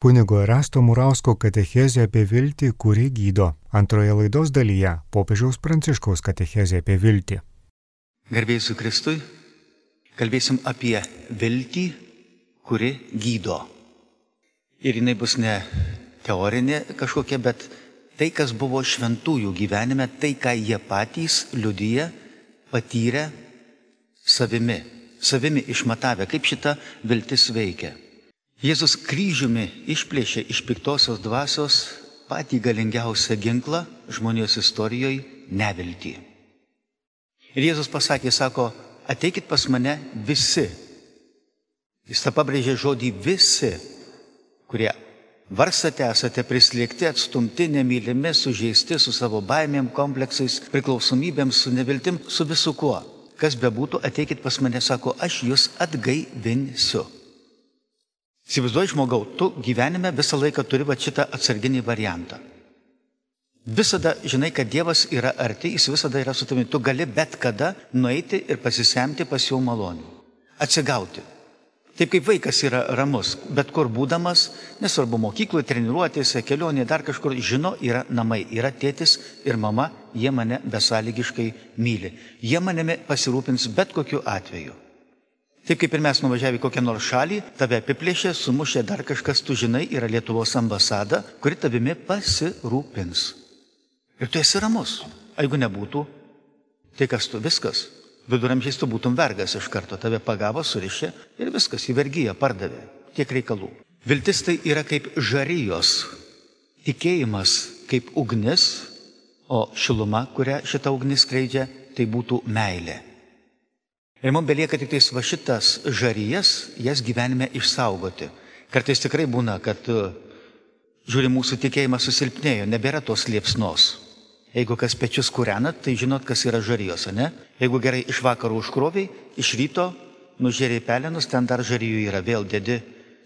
Kunigo Erasto Murausko katechezė apie viltį, kuri gydo. Antroje laidos dalyje popiežiaus Pranciškaus katechezė apie viltį. Garbėsiu Kristui, kalbėsim apie viltį, kuri gydo. Ir jinai bus ne teorinė kažkokia, bet tai, kas buvo šventųjų gyvenime, tai, ką jie patys liudyja, patyrė savimi, savimi išmatavę, kaip šita viltis veikia. Jėzus kryžiumi išplėšė iš piktosios dvasios patį galingiausią ginklą žmonijos istorijoje - neviltį. Ir Jėzus pasakė, sako, ateikit pas mane visi. Jis tą pabrėžė žodį visi, kurie varstate, esate prislėgti, atstumti, nemylimi, sužeisti su savo baimėm, kompleksais, priklausomybėm, su neviltim, su visu kuo. Kas bebūtų, ateikit pas mane, sako, aš jūs atgaivinsiu. Įsivaizduoji žmogau, tu gyvenime visą laiką turi va šitą atsarginį variantą. Visada žinai, kad Dievas yra arti, jis visada yra su tavimi. Tu gali bet kada nueiti ir pasisemti pas jo malonių. Atsigauti. Taip kaip vaikas yra ramus, bet kur būdamas, nesvarbu mokykloje, treniruotėse, kelionėje, dar kažkur, žino, yra namai, yra tėtis ir mama, jie mane besąlygiškai myli. Jie manimi pasirūpins bet kokiu atveju. Taip kaip ir mes nuvažiavę į kokią nors šalį, tave apiplėšė, sumušė dar kažkas, tu žinai, yra Lietuvos ambasada, kuri tavimi pasirūpins. Ir tu esi ramus. Jeigu nebūtų, tai kas tu viskas. Viduramžiais tu būtum vergas iš karto, tave pagavo, surišė ir viskas, į vergyją pardavė. Tiek reikalų. Viltis tai yra kaip žarijos, tikėjimas kaip ugnis, o šiluma, kurią šita ugnis skleidžia, tai būtų meilė. Ir mums belieka tik tais va šitas žarijas, jas gyvenime išsaugoti. Kartais tikrai būna, kad žiūri mūsų tikėjimas susilpnėjo, nebėra tos liepsnos. Jeigu kas pečius kūrenat, tai žinot, kas yra žarijos, ne? Jeigu gerai iš vakarų užkroviai, iš ryto nužėriai pelenus, ten dar žarijų yra, vėl dedi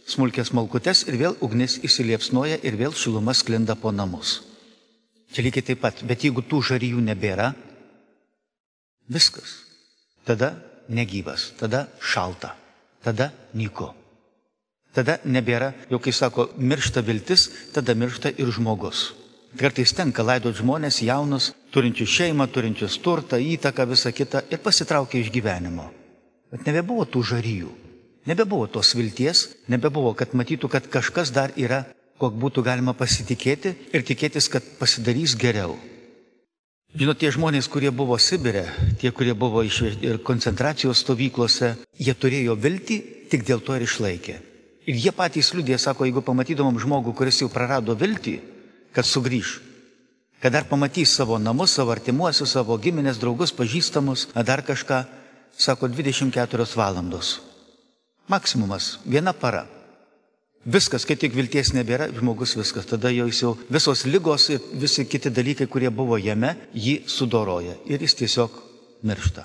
smulkės malkutes ir vėl ugnis įsiliepsnoja ir vėl šiluma sklinda po namus. Čia lygiai taip pat, bet jeigu tų žarijų nebėra, viskas. Tada negyvas, tada šalta, tada nyku. Tada nebėra, jau kai sako, miršta viltis, tada miršta ir žmogus. Kartais tenka laidoti žmonės jaunus, turinčius šeimą, turinčius turtą, įtaką, visą kitą ir pasitraukia iš gyvenimo. Bet nebebuvo tų žaryjų, nebebuvo tos vilties, nebebuvo, kad matytų, kad kažkas dar yra, kok būtų galima pasitikėti ir tikėtis, kad pasidarys geriau. Žinot, tie žmonės, kurie buvo Sibire, tie, kurie buvo ir koncentracijos stovyklose, jie turėjo viltį, tik dėl to ir išlaikė. Ir jie patys liūdė, sako, jeigu pamatydomam žmogų, kuris jau prarado viltį, kad sugrįž. Kad dar pamatys savo namus, savo artimuosius, savo giminės, draugus, pažįstamus, ar dar kažką, sako 24 valandos. Maksimumas - viena para. Viskas, kai tik vilties nebėra, žmogus viskas. Tada jau jis jau visos lygos ir visi kiti dalykai, kurie buvo jame, jį sudoroja. Ir jis tiesiog miršta.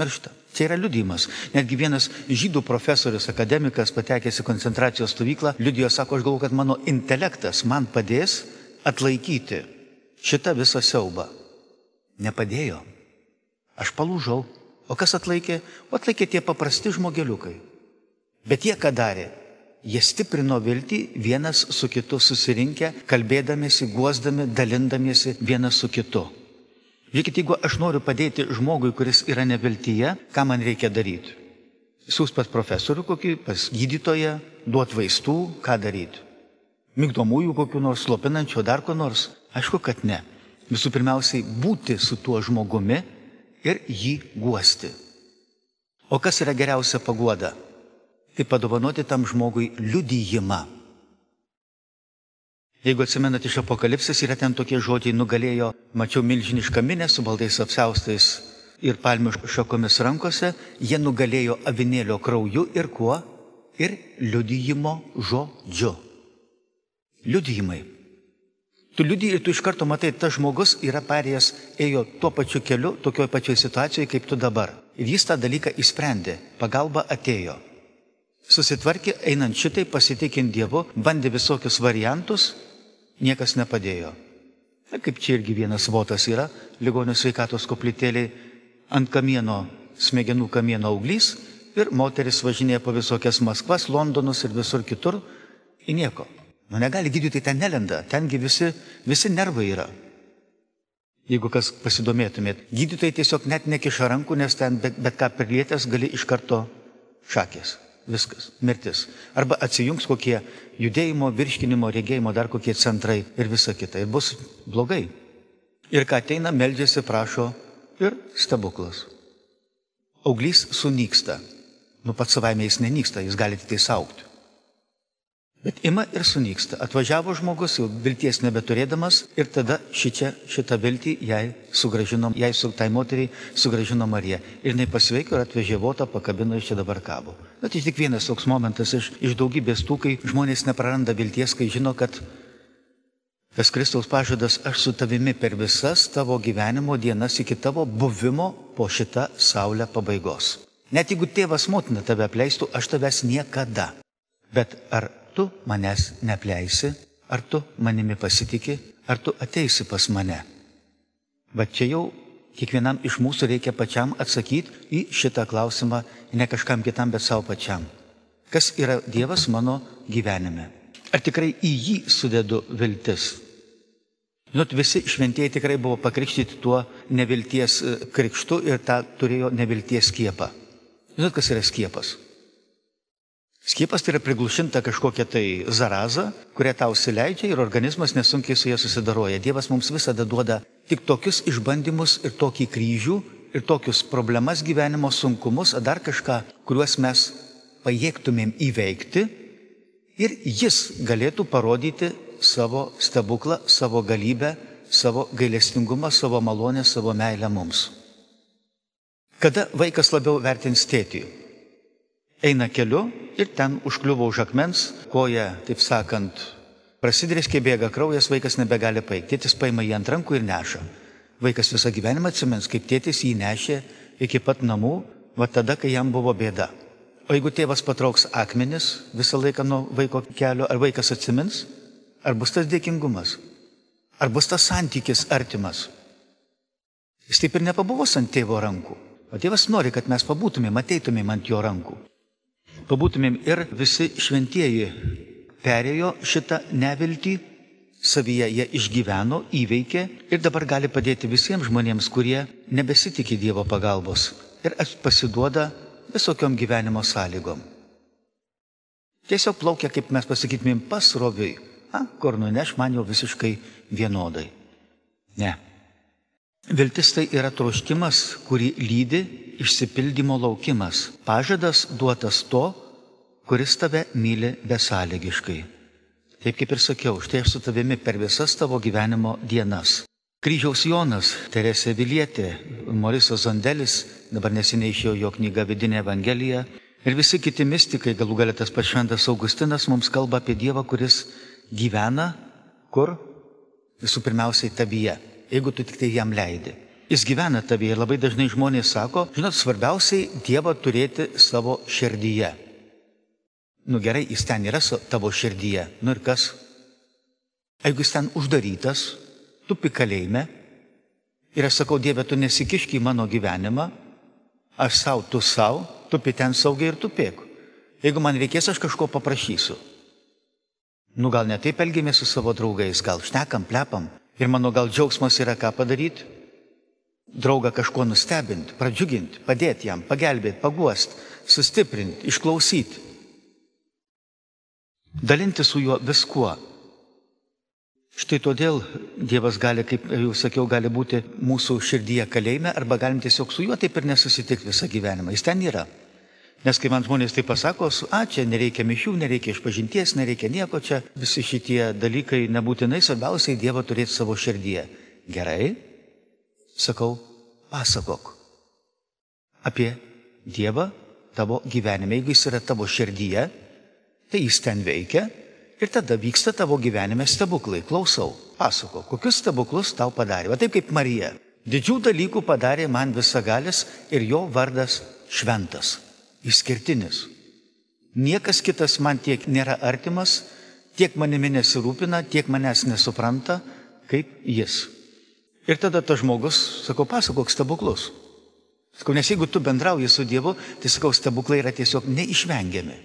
Miršta. Čia yra liudijimas. Netgi vienas žydų profesorius, akademikas, patekęs į koncentracijos stovyklą, liudijo, sako, aš galvoju, kad mano intelektas man padės atlaikyti šitą visą siaubą. Nepadėjo. Aš palūžau. O kas atlaikė? O atlaikė tie paprasti žmogeliukai. Bet jie ką darė? Jie stiprino viltį vienas su kitu susirinkę, kalbėdamėsi, guosdami, dalindamiesi vienas su kitu. Žiūrėkit, jeigu aš noriu padėti žmogui, kuris yra neviltyje, ką man reikia daryti? Siūs pas profesorių kokį, pas gydytoją, duot vaistų, ką daryti? Migdomųjų kokiu nors, slopinančio, dar ko nors? Aišku, kad ne. Visų pirmiausiai būti su tuo žmogumi ir jį guosti. O kas yra geriausia paguoda? Tai padovanoti tam žmogui liudyjimą. Jeigu atsimenat iš apokalipsės, yra ten tokie žodžiai, nugalėjo, mačiau milžinišką minę su baldais apsaustais ir palmių šakomis rankose, jie nugalėjo avinėlio krauju ir kuo? Ir liudyjimo žodžiu. Liudijimai. Tu liudiji ir tu iš karto matai, tas žmogus yra perėjęs, ėjo tuo pačiu keliu, tokioje pačioje situacijoje kaip tu dabar. Ir jis tą dalyką įsprendė, pagalba atėjo. Susitvarkė, einant šitai, pasitikint Dievu, bandė visokius variantus, niekas nepadėjo. Na, kaip čia irgi vienas votas yra, ligonio sveikatos koplytėliai ant kamieno, smegenų kamieno auglys ir moteris važinėja po visokias Maskvas, Londonus ir visur kitur Į nieko. Nu negali gydytojai ten nelenda, tengi visi, visi nervai yra. Jeigu kas pasidomėtumėt, gydytojai tiesiog net nekiša rankų, nes ten bet, bet ką prilietęs gali iš karto šakės. Viskas, mirtis. Arba atsijungs kokie judėjimo, virškinimo, regėjimo, dar kokie centrai ir visa kita. Ir bus blogai. Ir ką ateina, meldžiasi, prašo ir stebuklas. Auglys sunyksta. Nu pats savaime jis nenyksta, jis gali tik tai saukti. Bet ima ir sunyksta. Atvažiavo žmogus, jau vilties nebeturėdamas ir tada šičia, šitą viltį jai sugražino, jai su tai moteriai sugražino Marija. Ir jinai pasveiko ir atvežė votą, pakabino iš čia dabar kabo. Bet tai tik vienas toks momentas iš, iš daugybės tų, kai žmonės nepraranda vilties, kai žino, kad tas Kristaus pažadas aš su tavimi per visas tavo gyvenimo dienas iki tavo buvimo po šitą saulę pabaigos. Net jeigu tėvas motina tave apleistų, aš tavęs niekada. Bet ar tu manęs nepleisi, ar tu manimi pasitikė, ar tu ateisi pas mane. Bet čia jau kiekvienam iš mūsų reikia pačiam atsakyti į šitą klausimą, ne kažkam kitam, bet savo pačiam. Kas yra Dievas mano gyvenime? Ar tikrai į jį sudedu viltis? Žinot, visi šventieji tikrai buvo pakrikštyti tuo nevilties e, krikštu ir tą turėjo nevilties skiepą. Žinot, kas yra skiepas? Skiepas tai yra priglušinta kažkokia tai zaraza, kurią tau sileidžia ir organizmas nesunkiai su ja susidaroja. Dievas mums visada duoda tik tokius išbandymus ir tokį kryžių ir tokius problemas gyvenimo sunkumus, ar dar kažką, kuriuos mes pajėgtumėm įveikti ir jis galėtų parodyti savo stebuklą, savo galybę, savo gailestingumą, savo malonę, savo meilę mums. Kada vaikas labiau vertins tėtį? Eina keliu ir ten užkliuvo už akmens, koja, taip sakant, prasidrėskė bėga kraujas, vaikas nebegali paeiti. Tėtis paima jį ant rankų ir neša. Vaikas visą gyvenimą atsimins, kaip tėtis jį nešė iki pat namų, va tada, kai jam buvo bėda. O jeigu tėvas patrauks akmenis visą laiką nuo vaiko kelio, ar vaikas atsimins, ar bus tas dėkingumas, ar bus tas santykis artimas. Jis taip ir nepabuvos ant tėvo rankų. O tėvas nori, kad mes pabūtumėm, ateitumėm ant jo rankų pabūtumėm ir visi šventieji perėjo šitą neviltį, savyje jie išgyveno, įveikė ir dabar gali padėti visiems žmonėms, kurie nebesitikė Dievo pagalbos ir pasiduoda visokiom gyvenimo sąlygom. Tiesiog plaukia, kaip mes pasakytumėm, pasroviui. A, kur nuneš man jau visiškai vienodai. Ne. Viltis tai yra troškimas, kurį lydi išsipildymo laukimas, pažadas duotas to, kuris tave myli besąlygiškai. Taip kaip ir sakiau, štai aš su tavimi per visas tavo gyvenimo dienas. Kryžiaus Jonas, Teresė Vilietė, Morisas Zandelis, dabar neseniai išėjo jo knyga Vidinė Evangelija ir visi kiti mystikai, galų galę tas pats Šventas Augustinas mums kalba apie Dievą, kuris gyvena kur? Visų pirmiausiai tavyje, jeigu tu tik tai jam leidi. Jis gyvena tavyje labai dažnai žmonės sako, žinot, svarbiausiai Dievą turėti savo širdyje. Nu gerai, jis ten yra tavo širdyje. Nu ir kas? Jeigu jis ten uždarytas, tu pikalėjime ir aš sakau, Dieve, tu nesikišk į mano gyvenimą, aš savo, tu savo, tu ten saugiai ir tu pėk. Jeigu man reikės, aš kažko paprašysiu. Nu gal ne taip elgėmės su savo draugais, gal šnekam, plepam. Ir mano gal džiaugsmas yra ką padaryti draugą kažkuo nustebinti, pradžiuginti, padėti jam, pagelbėti, paguosti, sustiprinti, išklausyti. Dalinti su juo viskuo. Štai todėl Dievas gali, kaip jau sakiau, gali būti mūsų širdyje kalėjime arba galim tiesiog su juo taip ir nesusitikti visą gyvenimą. Jis ten yra. Nes kai man žmonės tai pasako, a, čia nereikia mišių, nereikia išpažinties, nereikia nieko, čia visi šitie dalykai nebūtinai, svarbiausiai Dievą turėti savo širdyje. Gerai, sakau, pasakok apie Dievą tavo gyvenime. Jeigu jis yra tavo širdyje, tai jis ten veikia ir tada vyksta tavo gyvenime stebuklai. Klausau, pasakok, kokius stebuklus tau padarė. Va taip kaip Marija. Didžių dalykų padarė man visagalis ir jo vardas šventas, išskirtinis. Niekas kitas man tiek nėra artimas, tiek manimi nesirūpina, tiek manęs nesupranta, kaip jis. Ir tada tas žmogus, sakau, pasakok stebuklus. Sakau, nes jeigu tu bendrauji su Dievu, tai sakau, stebuklai yra tiesiog neišvengiami.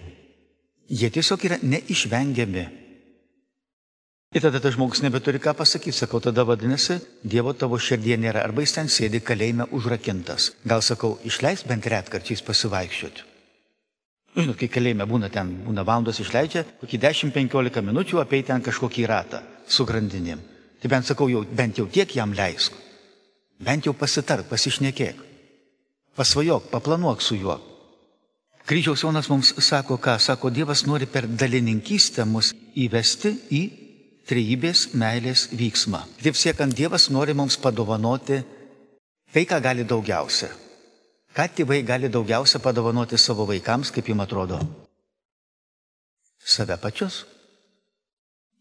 Jie tiesiog yra neišvengiami. Ir tada tas žmogus nebeturi ką pasakyti, sakau, tada vadinasi, Dievo tavo širdie nėra, arba jis ten sėdi kalėjime užrakintas. Gal sakau, išleis bent retkarčiais pasivaikščioti. Nu, žinot, kai kalėjime būna ten, būna valandos išleidžia, kokį 10-15 minučių apie ten kažkokį ratą su grandinim. Tai bent sakau, jau, bent jau tiek jam leisk. Bent jau pasitark, pasišnekėk. Pasvajok, paplanuok su juo. Kryžiaus Jonas mums sako, ką sako, Dievas nori per dalininkystę mus įvesti į trejybės meilės vyksmą. Taip siekant, Dievas nori mums padovanoti tai, ką gali daugiausia. Ką tėvai gali daugiausia padovanoti savo vaikams, kaip jums atrodo? Save pačius.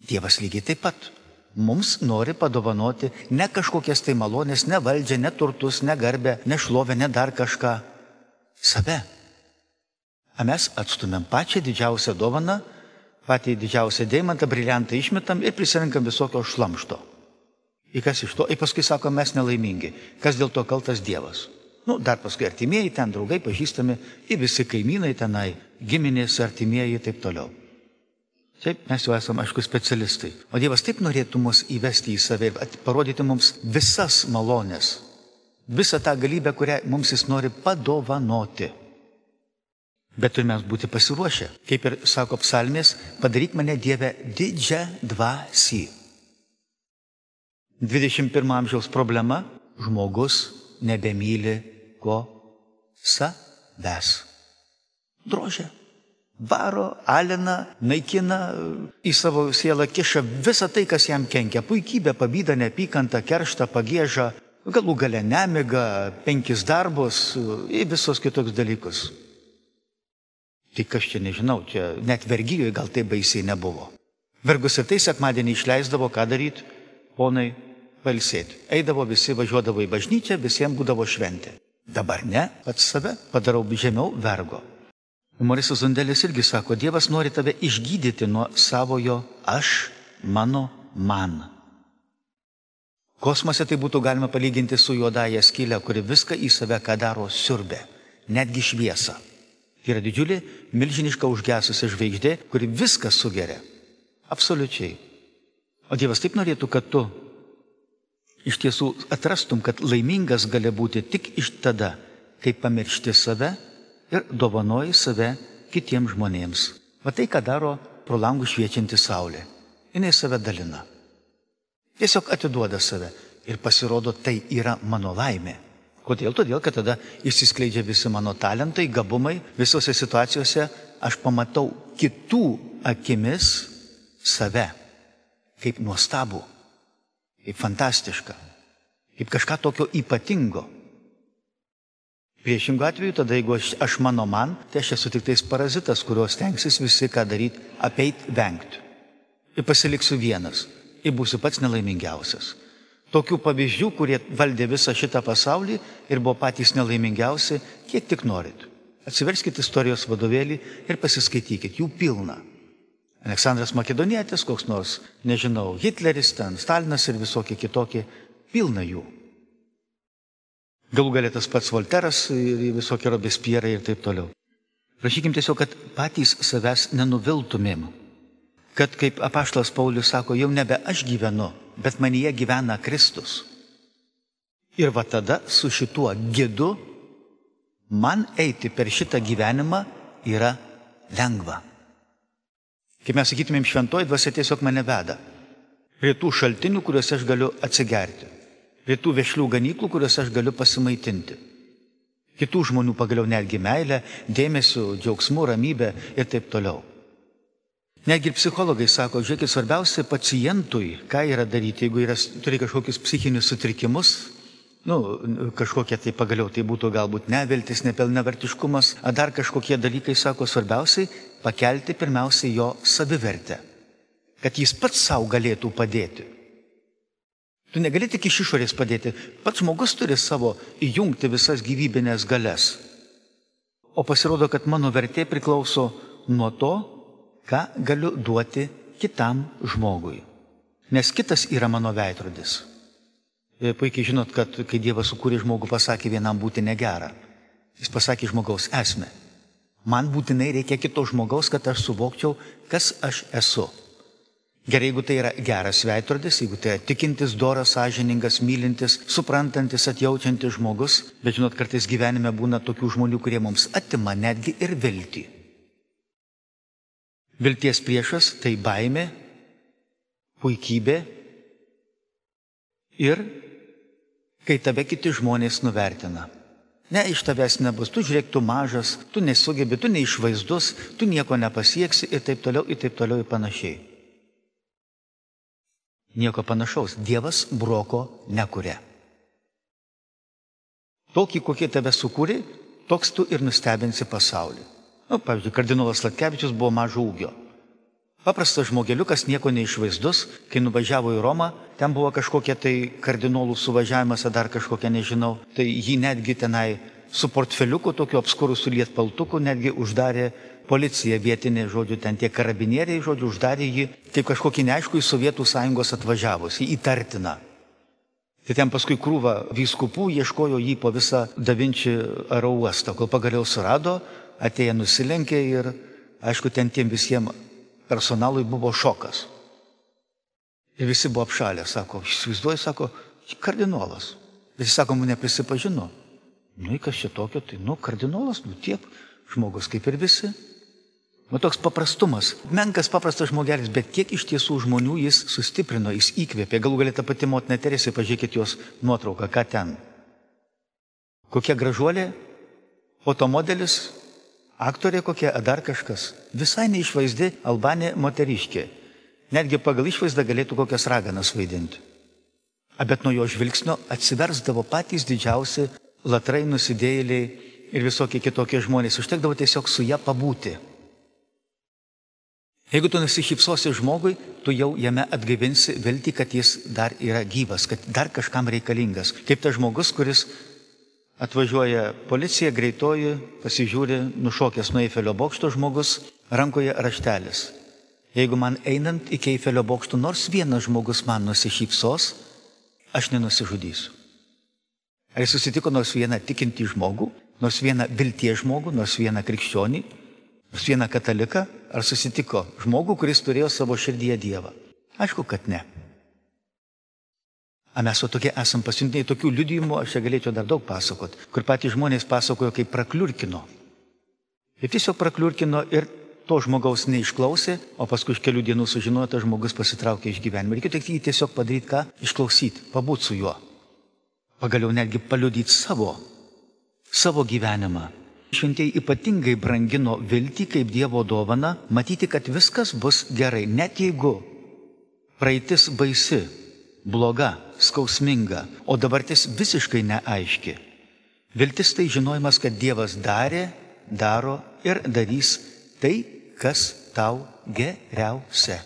Dievas lygiai taip pat mums nori padovanoti ne kažkokias tai malonės, ne valdžią, ne turtus, ne garbę, ne šlovę, ne dar kažką. Save. A mes atstumėm pačią didžiausią dovaną, patį didžiausią deimantą, briliantą išmetam ir prisirinkam visokio šlamšto. Ir kas iš to? Ir paskui sako, mes nelaimingi. Kas dėl to kaltas Dievas? Nu, dar paskui artimieji ten, draugai, pažįstami, ir visi kaimynai tenai, giminės, artimieji ir taip toliau. Taip, mes jau esame, aišku, specialistai. O Dievas taip norėtų mus įvesti į save ir parodyti mums visas malonės, visą tą galybę, kurią mums jis nori padovanoti. Bet turime būti pasiruošę. Kaip ir sako psalmės, padaryk mane Dievę didžią dvasį. 21 amžiaus problema - žmogus nebemyli ko savęs. Drožia. Varo, alina, naikina, į savo sielą kiša visą tai, kas jam kenkia. Puikybė, pavydą, neapykantą, kerštą, pagėžą, galų gale nemiga, penkis darbus ir visos kitoks dalykus. Tai kas čia nežinau, čia net vergyjoje gal tai baisiai nebuvo. Vergus ir tai sekmadienį išleisdavo, ką daryti, ponai, palsėti. Eidavo visi, važiuodavo į bažnyčią, visiems būdavo šventė. Dabar ne, pats save padarau žemiau vergo. Morisas Zundelis irgi sako, Dievas nori tave išgydyti nuo savojo aš, mano, man. Kosmose tai būtų galima palyginti su juodaja skylė, kuri viską į save, ką daro, siurbė, netgi šviesą. Yra didžiulė, milžiniška užgesusi žvaigždė, kuri viską sugeria. Absoliučiai. O Dievas taip norėtų, kad tu iš tiesų atrastum, kad laimingas gali būti tik iš tada, kai pamiršti save ir dovanoji save kitiems žmonėms. Va tai, ką daro pro langų šviečianti saulė. Jis save dalina. Tiesiog atiduoda save. Ir pasirodo, tai yra mano laimė. Kodėl? Todėl, kad tada išsiskleidžia visi mano talentai, gabumai, visose situacijose aš pamatau kitų akimis save kaip nuostabų kaip fantastiška, kaip kažką tokio ypatingo. Priešingų atveju, tada jeigu aš, aš mano man, tai aš esu tik tais parazitas, kurios tenksis visi ką daryti, apeit, vengti. Ir pasiliksiu vienas. Ir būsiu pats nelaimingiausias. Tokių pavyzdžių, kurie valdė visą šitą pasaulį ir buvo patys nelaimingiausi, kiek tik norit. Atsiverskite istorijos vadovėlį ir pasiskaitykite, jų pilna. Aleksandras Makedonietis, koks nors, nežinau, Hitleris ten, Stalinas ir visokie kitokie, pilna jų. Galų galėtas pats Volteras ir visokie Robespierai ir taip toliau. Prašykim tiesiog, kad patys savęs nenuviltumėm. Kad, kaip apaštlas Paulius sako, jau nebe aš gyvenu, bet manyje gyvena Kristus. Ir va tada su šituo gidu man eiti per šitą gyvenimą yra lengva. Kaip mes sakytumėm, šventoji dvasia tiesiog mane veda. Prie tų šaltinių, kuriuose aš galiu atsigerti. Prie tų vešlių ganyklų, kuriuose aš galiu pasimaitinti. Kitų žmonių pagaliau netgi meilę, dėmesio, džiaugsmų, ramybę ir taip toliau. Netgi psichologai sako, žiūrėkit, svarbiausia pacientui, ką yra daryti, jeigu yra, turi kažkokius psichinius sutrikimus, nu, kažkokie tai pagaliau tai būtų galbūt neviltis, nepilnavertiškumas, ar dar kažkokie dalykai, sako, svarbiausiai pakelti pirmiausiai jo savivertę, kad jis pats savo galėtų padėti. Tu negali tik iš išorės padėti, pats žmogus turi savo įjungti visas gyvybinės galės. O pasirodo, kad mano vertė priklauso nuo to, ką galiu duoti kitam žmogui. Nes kitas yra mano veidrodis. Ir puikiai žinot, kad kai Dievas sukūrė žmogų, pasakė vienam būti negera. Jis pasakė žmogaus esmę. Man būtinai reikia kito žmogaus, kad aš suvokčiau, kas aš esu. Gerai, jeigu tai yra geras veidrodis, jeigu tai yra tikintis, doras, sąžiningas, mylintis, suprantantis, atjaučiantis žmogus, bet žinot, kartais gyvenime būna tokių žmonių, kurie mums atima netgi ir viltį. Vilties priešas tai baime, puikybė ir kai tave kiti žmonės nuvertina. Ne, iš tavęs nebus, tu žiūrėk, tu mažas, tu nesugebi, tu neišvaizdus, tu nieko nepasieksi ir taip toliau, ir taip toliau ir panašiai. Nieko panašaus. Dievas broko nekuria. Tokį, kokie tave sukūrė, toks tu ir nustebinsi pasaulį. Nu, pavyzdžiui, kardinolas Latkevičius buvo mažo ūgio. Paprastas žmogeliukas, nieko neišvaizdus, kai nuvažiavo į Romą, ten buvo kažkokia tai kardinolų suvažiavimas ar dar kažkokia, nežinau, tai jį netgi tenai su portfeliuku, tokiu apskurusiu lietpaltuku, netgi uždarė policija vietinė, žodžiu, ten tie karabinieriai, žodžiu, uždarė jį kaip kažkokį neaišku į Sovietų sąjungos atvažiavusi, įtartina. Tai ten paskui krūva vyskupų ieškojo jį po visą Davinčių aro uostą, kol pagaliau surado, atėjo nusilenkė ir, aišku, ten tiem visiems personalui buvo šokas. Ir visi buvo apšalę, sako, įsivaizduoju, sako, kardinolas. Visi sako, mane prisipažino. Nu, kas čia tokio, tai, nu, kardinolas, nu, tiek, žmogus kaip ir visi. Nu, toks paprastumas, menkas paprastas žmogelis, bet kiek iš tiesų žmonių jis sustiprino, jis įkvėpė. Galų galėtų pati motina Teresė, pažiūrėkit jos nuotrauką, ką ten. Kokia gražuolė, fotomodelis, aktorė kokia, ar dar kažkas. Visai neišvaizdi Albanė moteriškė. Netgi pagal išvaizdą galėtų kokias raganas vaidinti. A bet nuo jo žvilgsnio atsiversdavo patys didžiausi latrai nusidėjėliai ir visokie kitokie žmonės. Užtekdavo tiesiog su ją pabūti. Jeigu tu nusišypsosi žmogui, tu jau jame atgaivinsi viltį, kad jis dar yra gyvas, kad dar kažkam reikalingas. Kaip tas žmogus, kuris Atvažiuoja policija, greitoji, pasižiūri, nušokęs nuo Eifelio bokšto žmogus, rankoje raštelis. Jeigu man einant iki Eifelio bokšto nors vienas žmogus man nusišypsos, aš nenusižudysiu. Ar jis susitiko nors vieną tikintį žmogų, nors vieną vilties žmogų, nors vieną krikščionį, nors vieną kataliką, ar susitiko žmogų, kuris turėjo savo širdyje Dievą? Aišku, kad ne. A mes o tokie esam pasiuntiniai, tokių liudijimų aš čia galėčiau dar daug pasakot, kur patys žmonės pasakojo, kaip prakliurkino. Ir tiesiog prakliurkino ir to žmogaus neišklausė, o paskui už kelių dienų sužinojo, tas žmogus pasitraukė iš gyvenimo. Reikia tik jį tiesiog padaryti ką? Išklausyti, pabūti su juo. Pagaliau netgi paliudyti savo, savo gyvenimą. Šventieji ypatingai brangino viltį kaip Dievo dovana, matyti, kad viskas bus gerai, net jeigu praeitis baisi, bloga, skausminga, o dabartis visiškai neaiški. Viltis tai žinojimas, kad Dievas darė, daro ir darys tai, kas tau geriausia.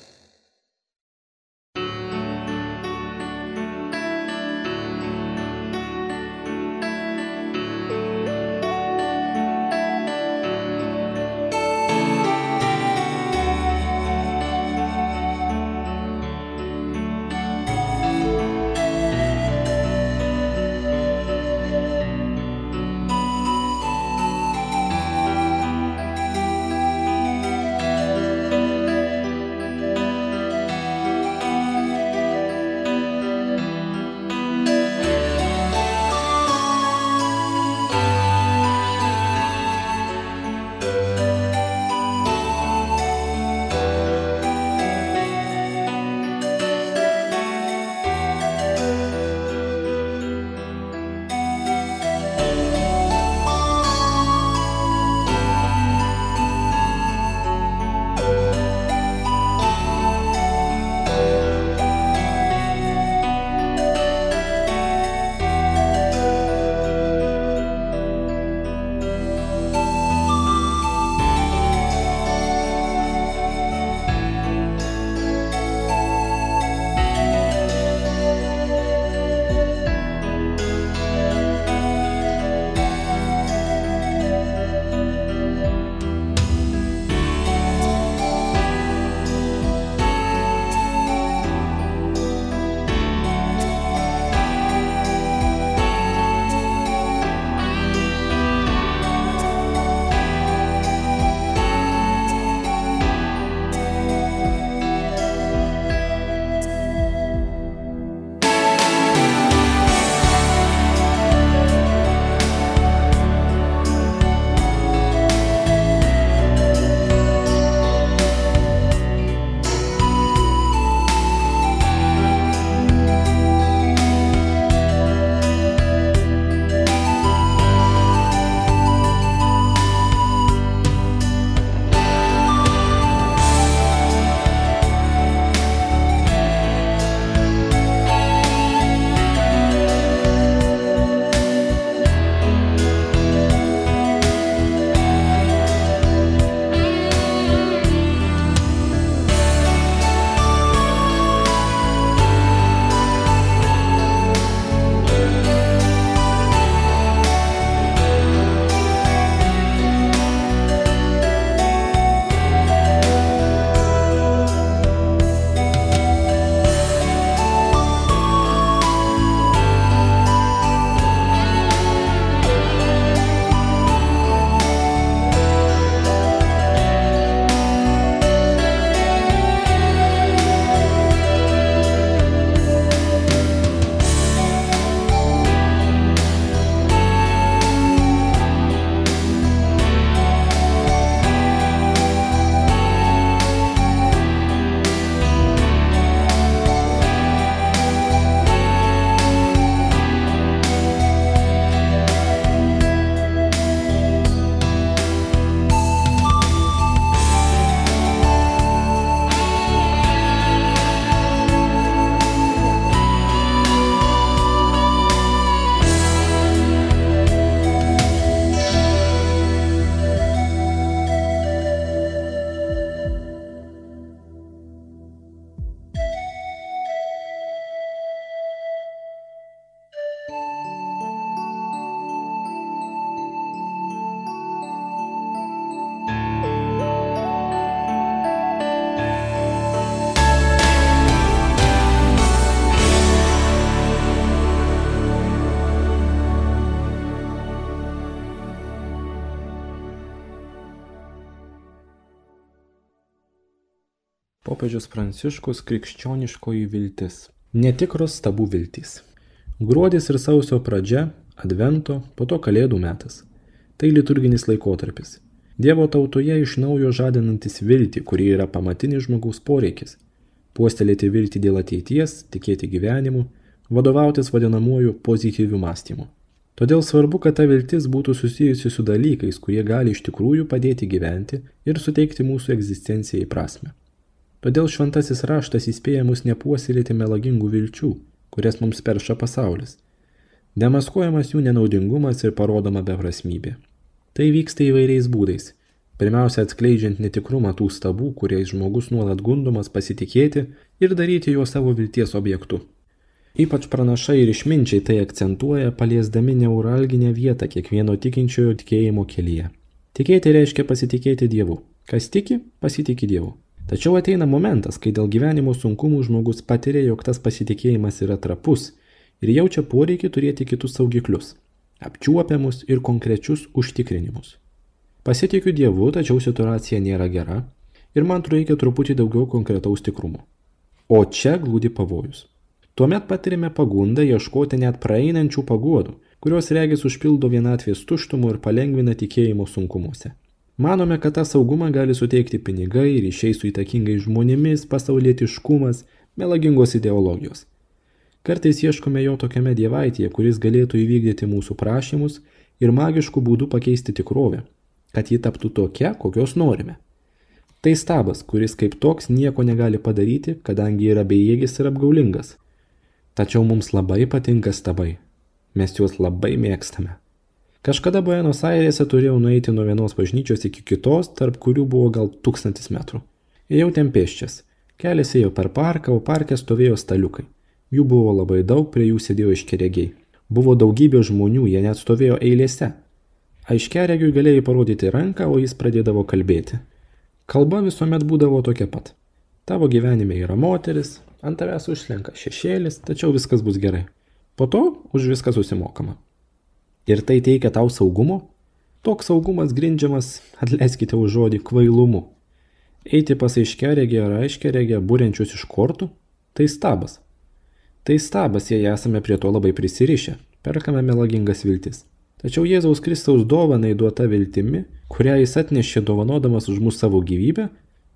Popiežius Pranciškus krikščioniškoji viltis. Netikros stabų viltys. Gruodis ir sausio pradžia, advento, po to kalėdų metas. Tai liturginis laikotarpis. Dievo tautoje iš naujo žadinantis viltį, kuri yra pamatinis žmogaus poreikis. Puostelėti viltį dėl ateities, tikėti gyvenimu, vadovautis vadinamuoju pozityviu mąstymu. Todėl svarbu, kad ta viltis būtų susijusi su dalykais, kurie gali iš tikrųjų padėti gyventi ir suteikti mūsų egzistencijai prasme. Todėl šventasis raštas įspėja mus nepuoselėti melagingų vilčių, kurias mums perša pasaulis. Demaskuojamas jų nenaudingumas ir parodoma beprasmybė. Tai vyksta įvairiais būdais. Pirmiausia, atskleidžiant netikrumą tų stabų, kuriais žmogus nuolat gundomas pasitikėti ir daryti juos savo vilties objektu. Ypač pranašai ir išminčiai tai akcentuoja, paliesdami neuralginę vietą kiekvieno tikinčiojo tikėjimo kelyje. Tikėti reiškia pasitikėti Dievu. Kas tiki, pasitikė Dievu. Tačiau ateina momentas, kai dėl gyvenimo sunkumų žmogus patiria, jog tas pasitikėjimas yra trapus ir jaučia poreikį turėti kitus saugiklius - apčiuopiamus ir konkrečius užtikrinimus. Pasitikiu Dievu, tačiau situacija nėra gera ir man reikia truputį daugiau konkretaus tikrumo. O čia glūdi pavojus. Tuomet patirime pagundą ieškoti net praeinančių paguodų, kurios regis užpildo vienatvės tuštumų ir palengvina tikėjimo sunkumuose. Manome, kad tą saugumą gali suteikti pinigai, ryšiai su įtakingais žmonėmis, pasaulietiškumas, melagingos ideologijos. Kartais ieškome jo tokiame dievaitėje, kuris galėtų įvykdyti mūsų prašymus ir magiškų būdų pakeisti tikrovę, kad ji taptų tokia, kokios norime. Tai stabas, kuris kaip toks nieko negali padaryti, kadangi yra bejėgis ir apgaulingas. Tačiau mums labai patinka stabai. Mes juos labai mėgstame. Kažkada Buenos Airėse turėjau nueiti nuo vienos bažnyčios iki kitos, tarp kurių buvo gal tūkstantis metrų. Ėjau ten pėščias. Kelias ėjo per parką, o parke stovėjo staliukai. Jų buvo labai daug, prie jų sėdėjo iškeregiai. Buvo daugybė žmonių, jie net stovėjo eilėse. Aiškeregiui galėjai parodyti ranką, o jis pradėdavo kalbėti. Kalba visuomet būdavo tokia pat. Tavo gyvenime yra moteris, ant tavęs užslenka šešėlis, tačiau viskas bus gerai. Po to už viską susimokama. Ir tai teikia tau saugumo? Toks saugumas grindžiamas, atleiskite už žodį, kvailumu. Eiti pas aiškeregę ar aiškeregę, būrenčius iš kortų? Tai stabas. Tai stabas, jei esame prie to labai prisirišę, perkame melagingas viltis. Tačiau Jėzaus Kristaus dovanai duota viltimi, kurią jis atnešė dovanodamas už mūsų savo gyvybę,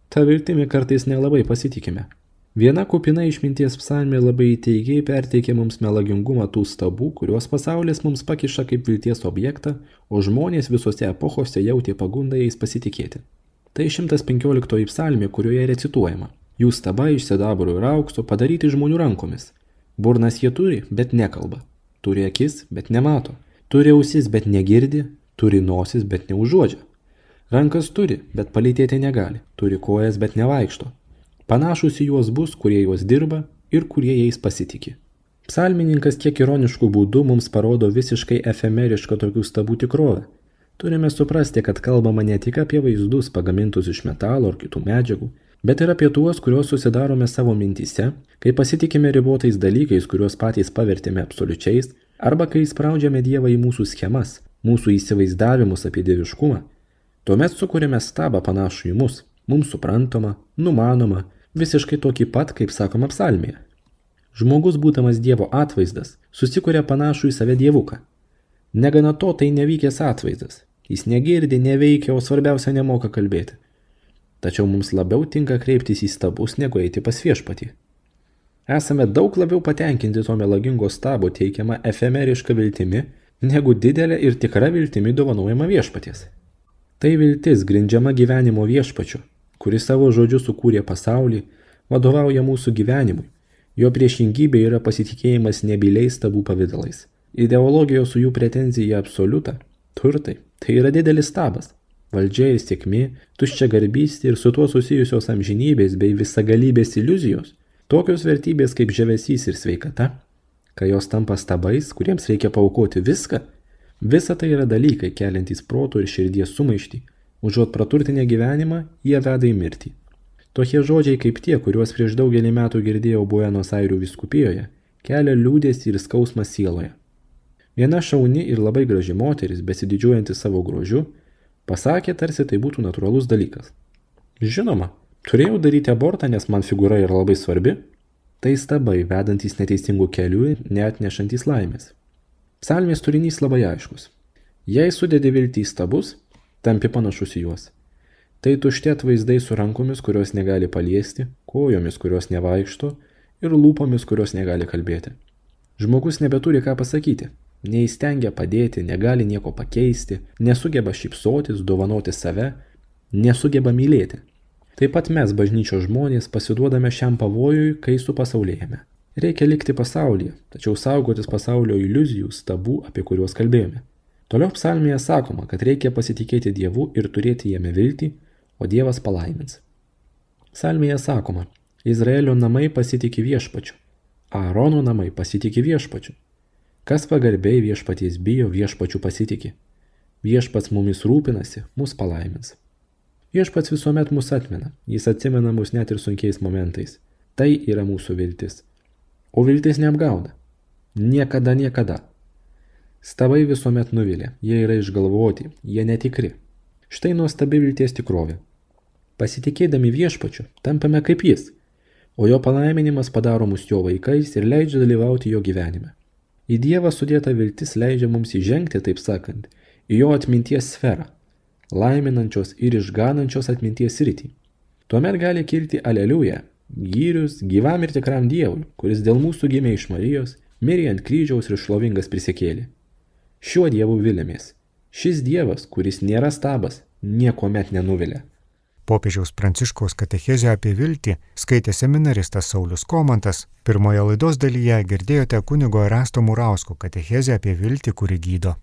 tą viltimi kartais nelabai pasitikime. Viena kupina išminties psalmė labai įteigiai perteikia mums melagingumą tų stabų, kuriuos pasaulis mums pakiša kaip vilties objektą, o žmonės visose epochose jautė pagundą jais pasitikėti. Tai 115 psalmė, kurioje recituojama. Jų staba iš sidabro ir aukso padaryti žmonių rankomis. Burnas jie turi, bet nekalba. Turi akis, bet nemato. Turi ausis, bet negirdi. Turi nosis, bet neužuodžia. Rankas turi, bet palytėti negali. Turi kojas, bet nevaikšto. Panašus į juos bus, kurie juos dirba ir kurie jais pasitikė. Psalmininkas kiek ironiškų būdų mums parodo visiškai efemerišką tokių stabų tikrovę. Turime suprasti, kad kalbama ne tik apie vaizdus pagamintus iš metalo ar kitų medžiagų, bet ir apie tuos, kuriuos susidarome savo mintise, kai pasitikime ribotais dalykais, kuriuos patys pavertėme absoliučiais, arba kai įspraudžiame Dievą į mūsų schemas, mūsų įsivaizdavimus apie dieviškumą. Tuomet sukūrėme stabą panašų į mus, mums suprantamą, numanomą, visiškai tokį pat, kaip sakoma psalmėje. Žmogus, būdamas Dievo atvaizdas, susikuria panašų į save dievuką. Negana to, tai nevykęs atvaizdas. Jis negirdi, neveikia, o svarbiausia nemoka kalbėti. Tačiau mums labiau tinka kreiptis į stabus, negu eiti pas viešpatį. Esame daug labiau patenkinti to melagingo stabo teikiamą efemerišką viltimi, negu didelę ir tikrą viltimi dovanojama viešpaties. Tai viltis grindžiama gyvenimo viešpačiu, kuris savo žodžiu sukūrė pasaulį, vadovauja mūsų gyvenimui. Jo priešingybė yra pasitikėjimas nebyliais stabų pavydalais. Ideologijos su jų pretenzija į absoliutą, turtai, tai yra didelis stabas. Valdžia ir sėkmė, tuščia garbystė ir su tuo susijusios amžinybės bei visagalybės iliuzijos, tokios vertybės kaip žavesys ir sveikata, kai jos tampa stabais, kuriems reikia paukoti viską, visa tai yra dalykai keliantys protų ir širdies sumaištį, užuot praturtinę gyvenimą, jie veda į mirtį. Tokie žodžiai kaip tie, kuriuos prieš daugelį metų girdėjau Buenos Airių viskupijoje, kelia liūdėsi ir skausmą sieloje. Viena šauni ir labai graži moteris, besididžiuojanti savo grožiu, pasakė, tarsi tai būtų natūralus dalykas. Žinoma, turėjau daryti abortą, nes man figūra yra labai svarbi. Tai stabai, vedantys neteisingų kelių, neatnešantis laimės. Psalmės turinys labai aiškus. Jei sudedi viltį į stabus, tampi panašus į juos. Tai tušti atvaizdai su rankomis, kurios negali paliesti, kojomis, kurios nevaikšto ir lūpomis, kurios negali kalbėti. Žmogus nebeturi ką pasakyti, neįstengia padėti, negali nieko pakeisti, nesugeba šypsotis, dovanoti save, nesugeba mylėti. Taip pat mes, bažnyčios žmonės, pasiduodame šiam pavojui, kai supasaulėjame. Reikia likti pasaulyje, tačiau saugotis pasaulio iliuzijų, stabų, apie kuriuos kalbėjome. Toliau psalmėje sakoma, kad reikia pasitikėti Dievu ir turėti jame viltį, o Dievas palaimins. Salmėje sakoma, Izraelio namai pasitikė viešpačiu, Aarono namai pasitikė viešpačiu. Kas pagarbiai viešpaties bijo, viešpačiu pasitikė. Viešpats mumis rūpinasi, mus palaimins. Viešpats visuomet mus atmena, jis atsimena mus net ir sunkiais momentais. Tai yra mūsų viltis. O viltis neapgauna. Niekada, niekada. Stabai visuomet nuvilia, jie yra išgalvoti, jie netikri. Štai nuostabi vilties tikrovė. Pasitikėdami viešpačiu, tampame kaip jis, o jo palaiminimas padaro mus jo vaikais ir leidžia dalyvauti jo gyvenime. Į Dievą sudėta viltis leidžia mums įžengti, taip sakant, į jo atminties sferą, laiminančios ir išganančios atminties rytį. Tuomet gali kilti aleliuja, gyrius gyvam ir tikram Dievui, kuris dėl mūsų gimė iš Marijos, mirė ant kryžiaus ir šlovingas prisikėlė. Šiuo Dievu vilėmės. Šis Dievas, kuris nėra stabas, nieko met nenuvilia. Popiežiaus Pranciškaus katechezę apie viltį skaitė seminaristas Saulis Komantas. Pirmoje laidos dalyje girdėjote kunigo Erasto Murausko katechezę apie viltį, kuri gydo.